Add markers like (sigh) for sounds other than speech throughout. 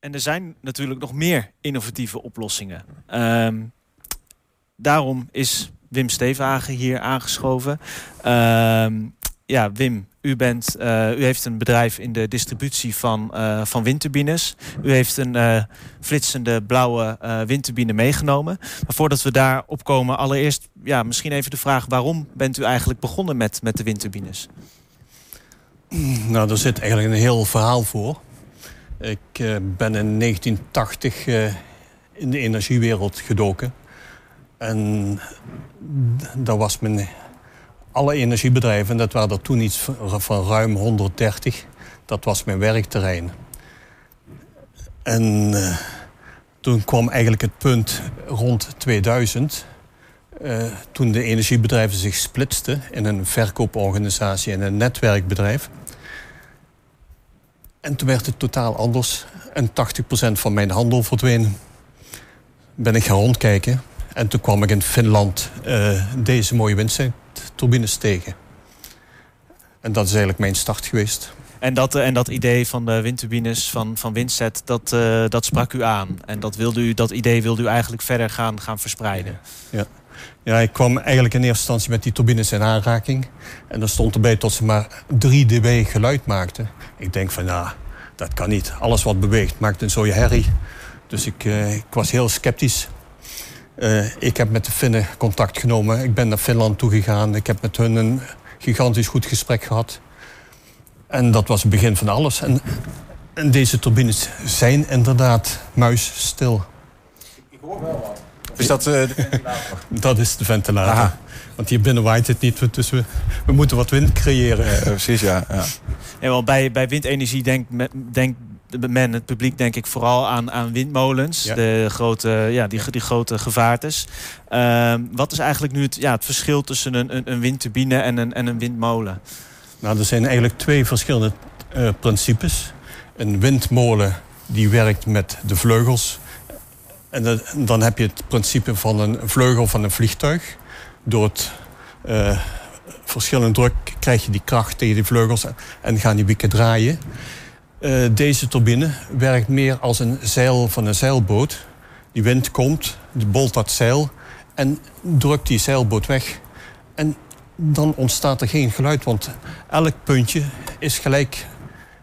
En er zijn natuurlijk nog meer innovatieve oplossingen. Ehm, daarom is Wim Stevenhagen hier aangeschoven. Ehm, ja, Wim, u, bent, uh, u heeft een bedrijf in de distributie van, uh, van windturbines. U heeft een uh, flitsende blauwe windturbine meegenomen. Maar voordat we daarop komen, allereerst ja, misschien even de vraag... waarom bent u eigenlijk begonnen met, met de windturbines? Nou, er zit eigenlijk een heel verhaal voor. Ik ben in 1980 in de energiewereld gedoken. En dat was mijn alle energiebedrijven, dat waren er toen iets van ruim 130. Dat was mijn werkterrein. En uh, toen kwam eigenlijk het punt rond 2000... Uh, eh, toen de energiebedrijven zich splitsten in een verkooporganisatie en een netwerkbedrijf. En toen werd het totaal anders. En 80% van mijn handel verdween. Ben ik gaan rondkijken. En toen kwam ik in Finland uh, deze mooie windturbines tegen. En dat is eigenlijk mijn start geweest. En dat, eh, en dat idee van de windturbines van, van Windset, dat, uh, dat sprak u aan. En dat, wilde u, dat idee wilde u eigenlijk verder gaan, gaan verspreiden. Ja. ja, ik kwam eigenlijk in eerste instantie met die turbines in aanraking. En er stond erbij tot ze maar 3 dB geluid maakten. Ik denk van, ja, dat kan niet. Alles wat beweegt maakt een zoje herrie. Dus ik, uh, ik was heel sceptisch. Uh, ik heb met de Finnen contact genomen. Ik ben naar Finland toegegaan. Ik heb met hun een gigantisch goed gesprek gehad. En dat was het begin van alles. En, en deze turbines zijn inderdaad muisstil. Ik hoor wel wat. Is dat uh, de ventilator? dat is de ventilator. Aha. Want hier binnen waait het niet, dus we, we moeten wat wind creëren. Ja, precies, ja. ja. ja wel, bij, bij windenergie denkt denk men, het publiek, denk ik vooral aan, aan windmolens. De grote, ja, die, die grote gevaartes. Uh, wat is eigenlijk nu het, ja, het verschil tussen een, een, een windturbine en een, en een windmolen? Nou, er zijn eigenlijk twee verschillende uh, principes. Een windmolen die werkt met de vleugels. En dan heb je het principe van een vleugel van een vliegtuig. Door het uh, verschillende druk krijg je die kracht tegen die vleugels en gaan die wieken draaien. Uh, deze turbine werkt meer als een zeil van een zeilboot. Die wind komt, bolt dat zeil en drukt die zeilboot weg. En dan ontstaat er geen geluid, want elk puntje is gelijk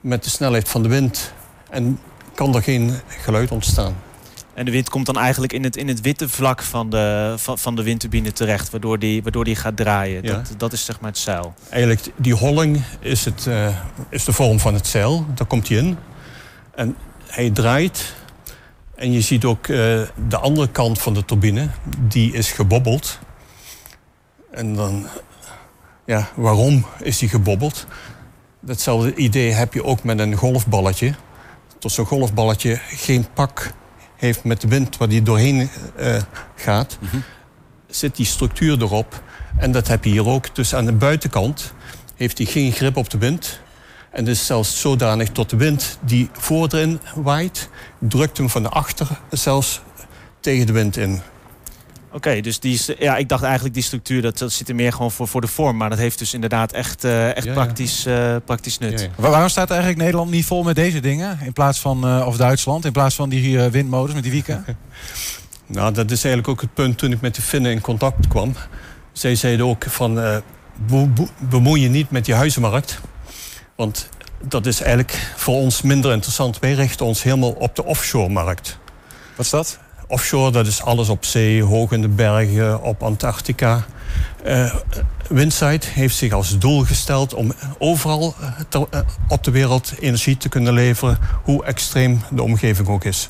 met de snelheid van de wind. En kan er geen geluid ontstaan. En de wind komt dan eigenlijk in het, in het witte vlak van de, van, van de windturbine terecht, waardoor die, waardoor die gaat draaien. Ja. Dat, dat is zeg maar het zeil. Eigenlijk, die holling is, het, uh, is de vorm van het zeil. Daar komt hij in. En hij draait. En je ziet ook uh, de andere kant van de turbine, die is gebobbeld. En dan, ja, waarom is die gebobbeld? Datzelfde idee heb je ook met een golfballetje. Dat zo'n golfballetje geen pak heeft met de wind waar die doorheen uh, gaat, mm -hmm. zit die structuur erop. En dat heb je hier ook. Dus aan de buitenkant heeft hij geen grip op de wind. En is zelfs zodanig tot de wind die voorin waait, drukt hem van de achter zelfs tegen de wind in. Oké, dus die, ja, ik dacht eigenlijk die structuur dat, dat zit er meer gewoon voor, voor de vorm. Maar dat heeft dus inderdaad echt, uh, echt ja, praktisch, uh, praktisch nut. Ja, Waarom staat eigenlijk Nederland niet vol met deze dingen? In plaats van, uh, of Duitsland, in plaats van die windmolens met die wieken? (laughs) nou, dat is eigenlijk ook het punt toen ik met de Finnen in contact kwam. Zij zeiden ook van, bemoei je niet met die huizenmarkt. Want dat is eigenlijk voor ons minder interessant. Wij richten ons helemaal op de offshore-markt. Wat is dat? Offshore, dat is alles op zee, hoog in de bergen, op Antarctica. Uh, Windside heeft zich als doel gesteld om overal ter, uh, op de wereld energie te kunnen leveren, hoe extreem de omgeving ook is.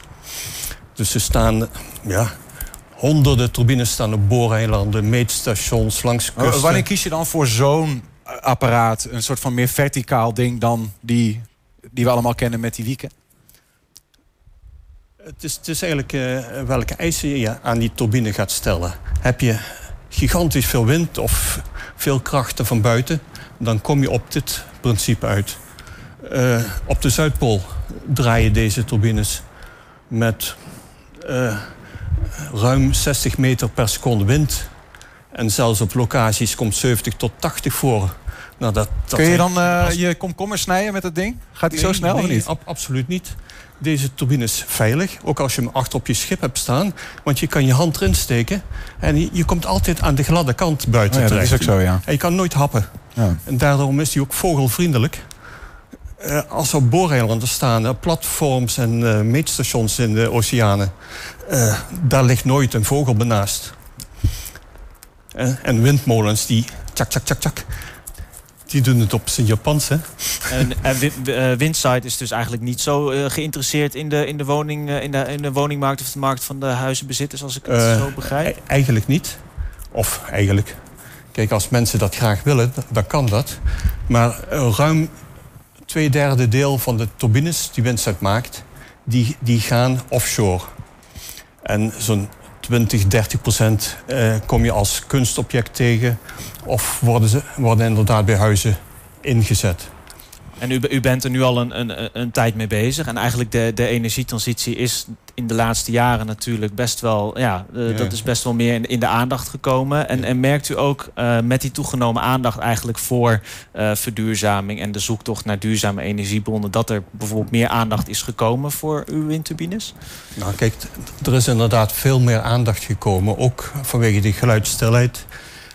Dus er staan ja, honderden turbines staan op booreilanden, meetstations langs kusten. Wanneer kies je dan voor zo'n apparaat, een soort van meer verticaal ding dan die, die we allemaal kennen met die wieken? Het is, eigenlijk uh, welke eisen je aan die turbine gaat stellen. Heb je gigantisch veel wind of veel krachten van buiten... dan kom je op dit principe uit. Uh, op de Zuidpool draaien deze turbines met uh, ruim 60 meter per seconde wind. En zelfs op locaties komt 70 tot 80 voor. Nou, dat, dat Kun je dan uh, je komkommer snijden met dat ding? Gaat hij zo snel nee, of niet? Ab absoluut niet. Deze turbine is veilig, ook als je hem achter op je schip hebt staan. Want je kan je hand erin steken en je, je komt altijd aan de gladde kant buiten oh ja, terecht. Dat is ook zo, ja. En je kan nooit happen. Ja. En daarom is hij ook vogelvriendelijk. Uh, als er booreilanden staan, uh, platforms en uh, meetstations in de oceanen... daar ligt nooit een vogel benaast. en windmolens die tjak, tjak, tjak, tjak... Die doen het op zijn Japans, hè? En, en Windside is dus eigenlijk niet zo uh, geïnteresseerd in de, in, de woning, uh, in, de, in de woningmarkt of de markt van de huizenbezitters, als ik het uh, zo begrijp? E eigenlijk niet. Of eigenlijk. Kijk, als mensen dat graag willen, dan kan dat. Maar ruim twee derde deel van de turbines die Windside maakt, die, die gaan offshore. En zo'n 20, 30 procent eh, kom je als kunstobject tegen. Of worden, ze, worden inderdaad bij huizen ingezet. En u, u bent er nu al een, een, een tijd mee bezig. En eigenlijk de, de energietransitie is in de laatste jaren natuurlijk best wel... Ja, uh, ja. dat is best wel meer in, in de aandacht gekomen. En, ja. en merkt u ook uh, met die toegenomen aandacht eigenlijk voor uh, verduurzaming... en de zoektocht naar duurzame energiebronnen... dat er bijvoorbeeld meer aandacht is gekomen voor uw windturbines? Nou kijk, er is inderdaad veel meer aandacht gekomen. Ook vanwege die geluidsstilheid...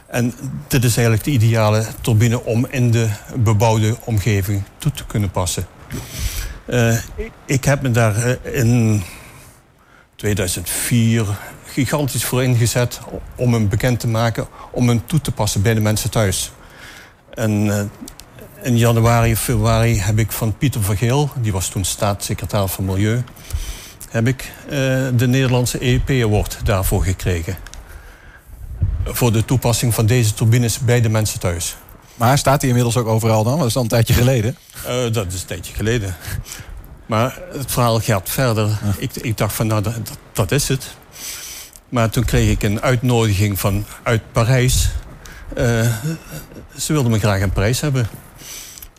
En dit is eigenlijk de ideale turbine om in de bebouwde omgeving toe te kunnen passen. Uh, ik heb me daar in 2004 gigantisch voor ingezet om hem bekend te maken, om hem toe te passen bij de mensen thuis. En uh, in januari, februari heb ik van Pieter Vergeel, die was toen staatssecretaris van Milieu, heb ik uh, de Nederlandse EEP Award daarvoor gekregen voor de toepassing van deze turbines bij de mensen thuis. Maar staat hij inmiddels ook overal dan? Dat is dan een tijdje geleden. Uh, dat is een tijdje geleden. Maar het verhaal gaat verder. Ja. Ik, ik, dacht van, nou, dat, dat, is het. Maar toen kreeg ik een uitnodiging van, uit Parijs. Uh, ze wilden me graag een prijs hebben.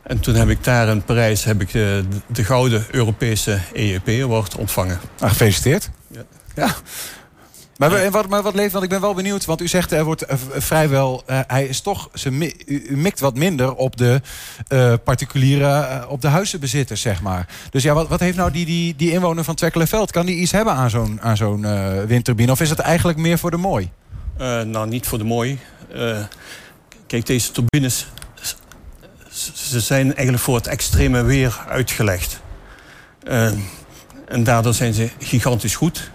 En toen heb ik daar in Parijs heb ik de, de gouden Europese EEP Award ontvangen. Ah, gefeliciteerd. Ja. ja. Maar, wat, maar wat leeft, want ik ben wel benieuwd, want u zegt er wordt uh, vrijwel, uh, hij is toch, ze, u, mikt wat minder op de uh, particuliere, op de huizenbezitters, zeg maar. Dus ja, wat, wat heeft nou die, die, die inwoner van Twekkelenveld, kan die iets hebben aan zo'n zo'n windturbine? Of is het eigenlijk meer voor de mooi? nou, niet voor de mooi. kijk, deze turbines, ze zijn eigenlijk voor het extreme weer uitgelegd. en daardoor zijn ze gigantisch goed.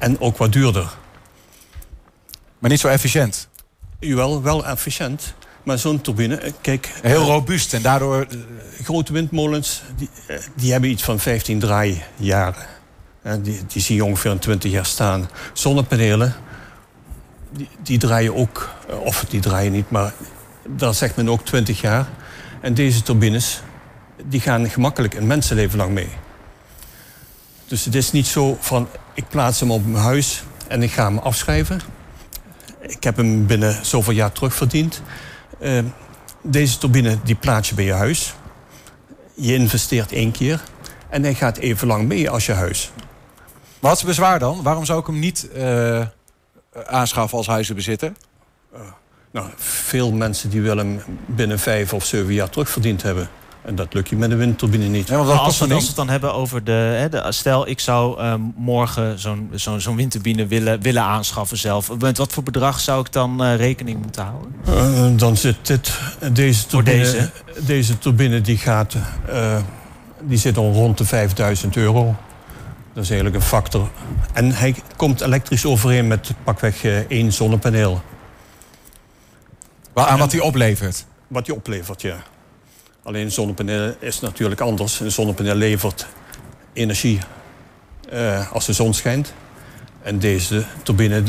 En ook wat duurder. Maar niet zo efficiënt? Jawel, wel efficiënt. Maar zo'n turbine, kijk... Heel robuust en daardoor... Grote windmolens, die, die hebben iets van 15 draaijaren. Die, die zie je ongeveer een 20 jaar staan. Zonnepanelen, die, die draaien ook... Of die draaien niet, maar daar zegt men ook 20 jaar. En deze turbines, die gaan gemakkelijk een mensenleven lang mee. Dus het is niet zo van, ik plaats hem op mijn huis en ik ga hem afschrijven. Ik heb hem binnen zoveel jaar terugverdiend. Uh, deze turbine die plaats je bij je huis. Je investeert één keer en hij gaat even lang mee als je huis. Wat is bezwaar dan? Waarom zou ik hem niet uh, aanschaffen als huizenbezitter? Uh, nou, veel mensen die willen hem binnen vijf of zeven jaar terugverdiend hebben. En dat lukt je met een windturbine niet. Ja, als, we, als we het dan hebben over de, hè, de stel, ik zou um, morgen zo'n zo'n zo'n windturbine willen, willen aanschaffen zelf. Met wat voor bedrag zou ik dan uh, rekening moeten houden? Uh, dan zit dit, deze turbine, deze? deze turbine die gaat, uh, die zit al rond de 5000 euro. Dat is eigenlijk een factor. En hij komt elektrisch overeen met pakweg één zonnepaneel. Aan wat hij oplevert? Wat hij oplevert, ja. Alleen zonnepaneel is natuurlijk anders. Een zonnepaneel levert energie uh, als de zon schijnt. En deze turbine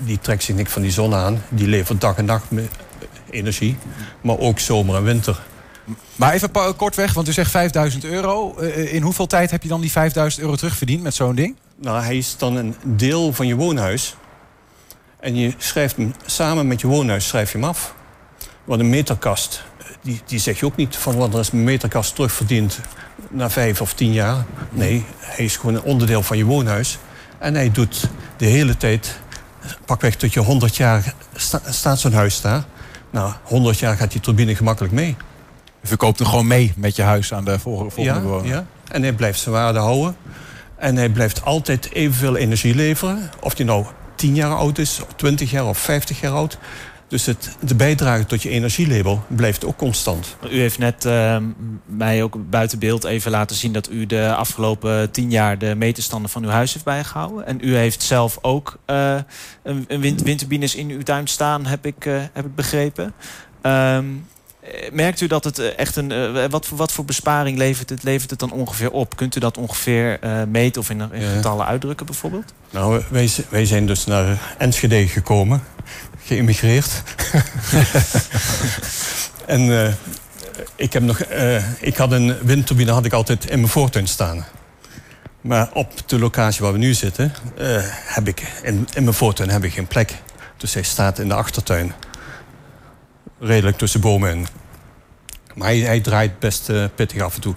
die trekt zich niks van die zon aan. Die levert dag en nacht energie. Maar ook zomer en winter. Maar even kort weg, want u zegt 5000 euro. In hoeveel tijd heb je dan die 5000 euro terugverdiend met zo'n ding? Nou, hij is dan een deel van je woonhuis. En je schrijft hem samen met je woonhuis schrijf je hem af. Wat een meterkast die, die zeg je ook niet van wat er is mijn meterkast terugverdiend na vijf of tien jaar. Nee, hij is gewoon een onderdeel van je woonhuis. En hij doet de hele tijd, pakweg tot je 100 jaar sta, staat zo'n huis daar. Nou, 100 jaar gaat die turbine gemakkelijk mee. Je verkoopt hem gewoon mee met je huis aan de volgende, ja, bewoner. Ja, en hij blijft zijn waarde houden. En hij blijft altijd evenveel energie leveren. Of die nou 10 jaar oud is, 20 jaar of 50 jaar oud. Dus het, de bijdrage tot je energielabel blijft ook constant. U heeft net uh, mij ook buiten beeld even laten zien... dat u de afgelopen tien jaar de meterstanden van uw huis heeft bijgehouden. En u heeft zelf ook uh, een, een wind, windturbines in uw tuin staan, heb ik, uh, heb ik begrepen. Um, merkt u dat het echt een... Uh, wat, wat voor besparing levert het, levert het dan ongeveer op? Kunt u dat ongeveer meten of in, in getallen uitdrukken bijvoorbeeld? Nou, wij, wij zijn dus naar Enschede gekomen. Geïmmigreerd. (laughs) en ik, heb nog, ik had een windturbine had ik altijd in mijn voortuin staan. Maar op de locatie waar we nu zitten... heb ik in, in mijn voortuin heb ik geen plek. Dus hij staat in de achtertuin redelijk tussen bomen in. Maar hij, hij draait best uh, pittig af en toe.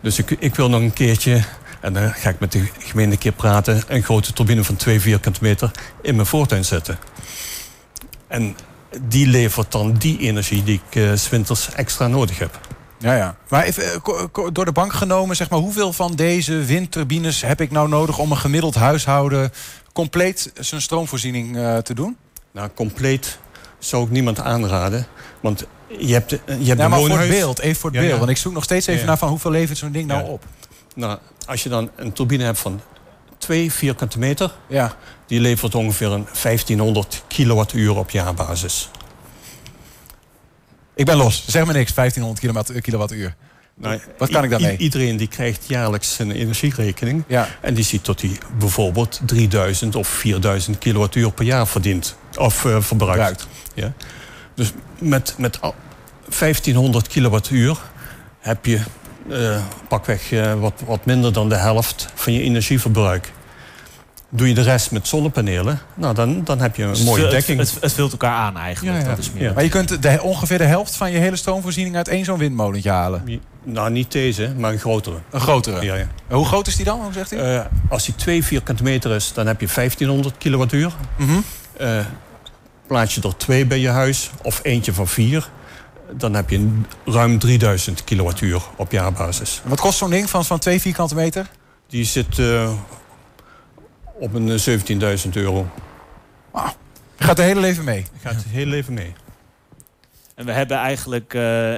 Dus ik, ik wil nog een keertje, en dan ga ik met de gemeente een keer praten... een grote turbine van 2 vierkante meter in mijn voortuin zetten. En die levert dan die energie die ik uh, 's winters extra nodig heb. Ja, ja. Maar even door de bank genomen, zeg maar, hoeveel van deze windturbines heb ik nou nodig om een gemiddeld huishouden compleet zijn stroomvoorziening uh, te doen? Nou, compleet zou ik niemand aanraden. Want je hebt, je hebt ja, een maar woonhuis. voor het beeld, even voor het Ja, beeld. Want ik zoek nog steeds even naar van hoeveel levert zo'n ding nou op. Nou, als je dan een turbine hebt van 2 vierkante meter... Ja. die levert ongeveer een 1500 kilowattuur op jaarbasis. Ik ben los. Zeg me niks, 1500 kilowatt- kilowattuur. Nou, Wat kan ik daarmee? iedereen die krijgt jaarlijks een energierekening... Ja. en die ziet dat hij bijvoorbeeld 3000 of 4000 kilowattuur per jaar verdient. Of eh, verbruikt. Ja. Dus met, met al- 1500 kilowattuur heb je eh, pakweg eh, wat, wat minder dan de helft van je energieverbruik. Doe je de rest met zonnepanelen, nou dan, dan heb je een Dus mooie het, dekking. Het, het vult elkaar aan eigenlijk. Ja, ja. Dat is meer. Ja. Maar je kunt de, ongeveer de helft van je hele stroomvoorziening uit één zo'n windmolentje halen. Nou, niet deze, maar een grotere. Een grotere. Ja, ja. En Hoe groot is die dan? Hoe zegt u? Eh, als die 2 vierkante meter is, dan heb je 1500 kilowattuur. Mhm. Eh, plaats je er twee bij je huis of eentje van vier... dan heb je ruim 3000 kilowattuur op jaarbasis. Wat kost zo'n ding van, van twee vierkante meter? Die zit eh, op een eh, 17.000 euro. Gaat de hele leven mee. Gaat het heel even mee. En we hebben eigenlijk eh,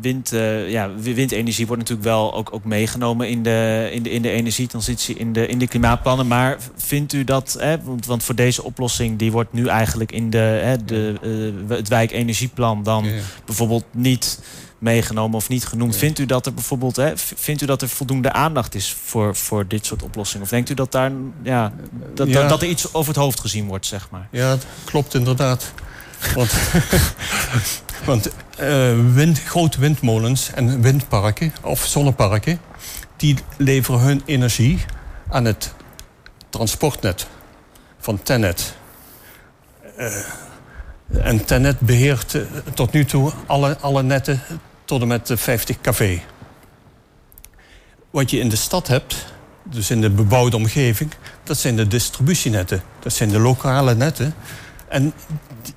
wind, eh, ja, wi- windenergie wordt natuurlijk wel ook, ook meegenomen in de, in de, in de energietransitie, in de, in de klimaatplannen. Maar vindt u dat, hè, want, want voor deze oplossing, die wordt nu eigenlijk in de, hè, de, het wijkenergieplan dan Ja, bijvoorbeeld niet meegenomen of niet genoemd. Ja. Vindt u dat er bijvoorbeeld, hè, vindt u dat er voldoende aandacht is voor, voor dit soort oplossingen? Of denkt u dat daar, ja, dat, Ja. dat, dat er iets over het hoofd gezien wordt, zeg maar? Ja, dat klopt inderdaad. Want, (laughs) want eh, grote windmolens en windparken of zonneparken... die leveren hun energie aan het transportnet van Tennet. Eh, en Tennet beheert eh, tot nu toe alle, alle netten tot en met de 50 kV. Wat je in de stad hebt, dus in de bebouwde omgeving... dat zijn de distributienetten. Dat zijn de lokale netten. En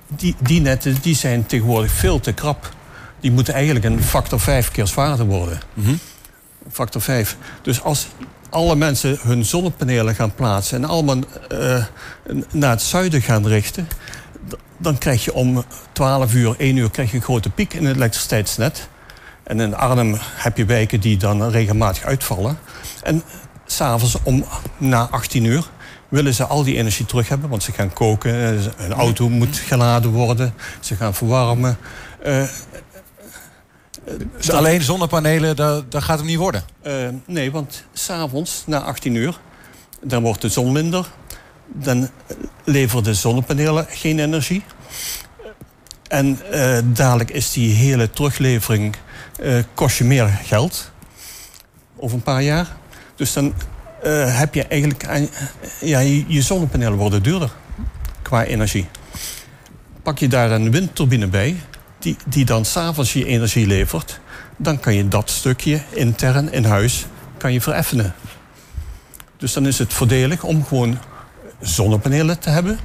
die, die netten die zijn tegenwoordig veel te krap. Die moeten eigenlijk een factor 5 keer zwaarder worden. Factor 5. Dus als alle mensen hun zonnepanelen gaan plaatsen... en allemaal eh, naar het zuiden gaan richten... dan krijg je om 12 uur, 1 uur krijg je een grote piek in het elektriciteitsnet. En in Arnhem heb je wijken die dan regelmatig uitvallen. En s'avonds om na 18 uur willen ze al die energie terug hebben. Want ze gaan koken, eh, ze- hun auto moet geladen worden, ze gaan verwarmen. Eh, Dus alleen zonnepanelen, dat, dat gaat hem niet worden. eh, nee, want s'avonds na 18 uur, dan wordt de zon minder. Dan leveren de zonnepanelen geen energie. En eh, dadelijk is die hele teruglevering eh, kost je meer geld. Over een paar jaar. Dus dan eh, heb je eigenlijk... ja, je, je zonnepanelen worden duurder. Qua energie. Pak je daar een windturbine bij... die, die dan s'avonds je energie levert... dan kan je dat stukje intern in huis kan je vereffenen. Dus dan is het voordelig om gewoon zonnepanelen te hebben.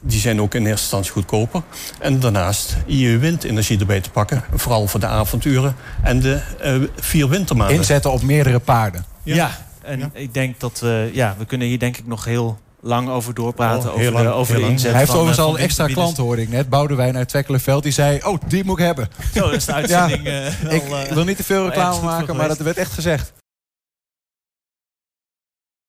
die zijn ook in eerste instantie goedkoper. En daarnaast je windenergie erbij te pakken. Vooral voor de avonturen en de uh, vier wintermaanden. Inzetten op meerdere paarden. Ja, ja. En ja. ik denk dat we... Ja, we kunnen hier denk ik nog heel lang over doorpraten. Oh, over lang, de, over de inzet Hij heeft overigens al een extra klant, hoorde ik net. Boudewijn uit Twekkelenveld. Die zei, oh, die moet ik hebben. Zo, dat is de (laughs) uitzending. uh, ik, al, uh, wil niet te veel (laughs) reclame maken, maar dat werd echt gezegd.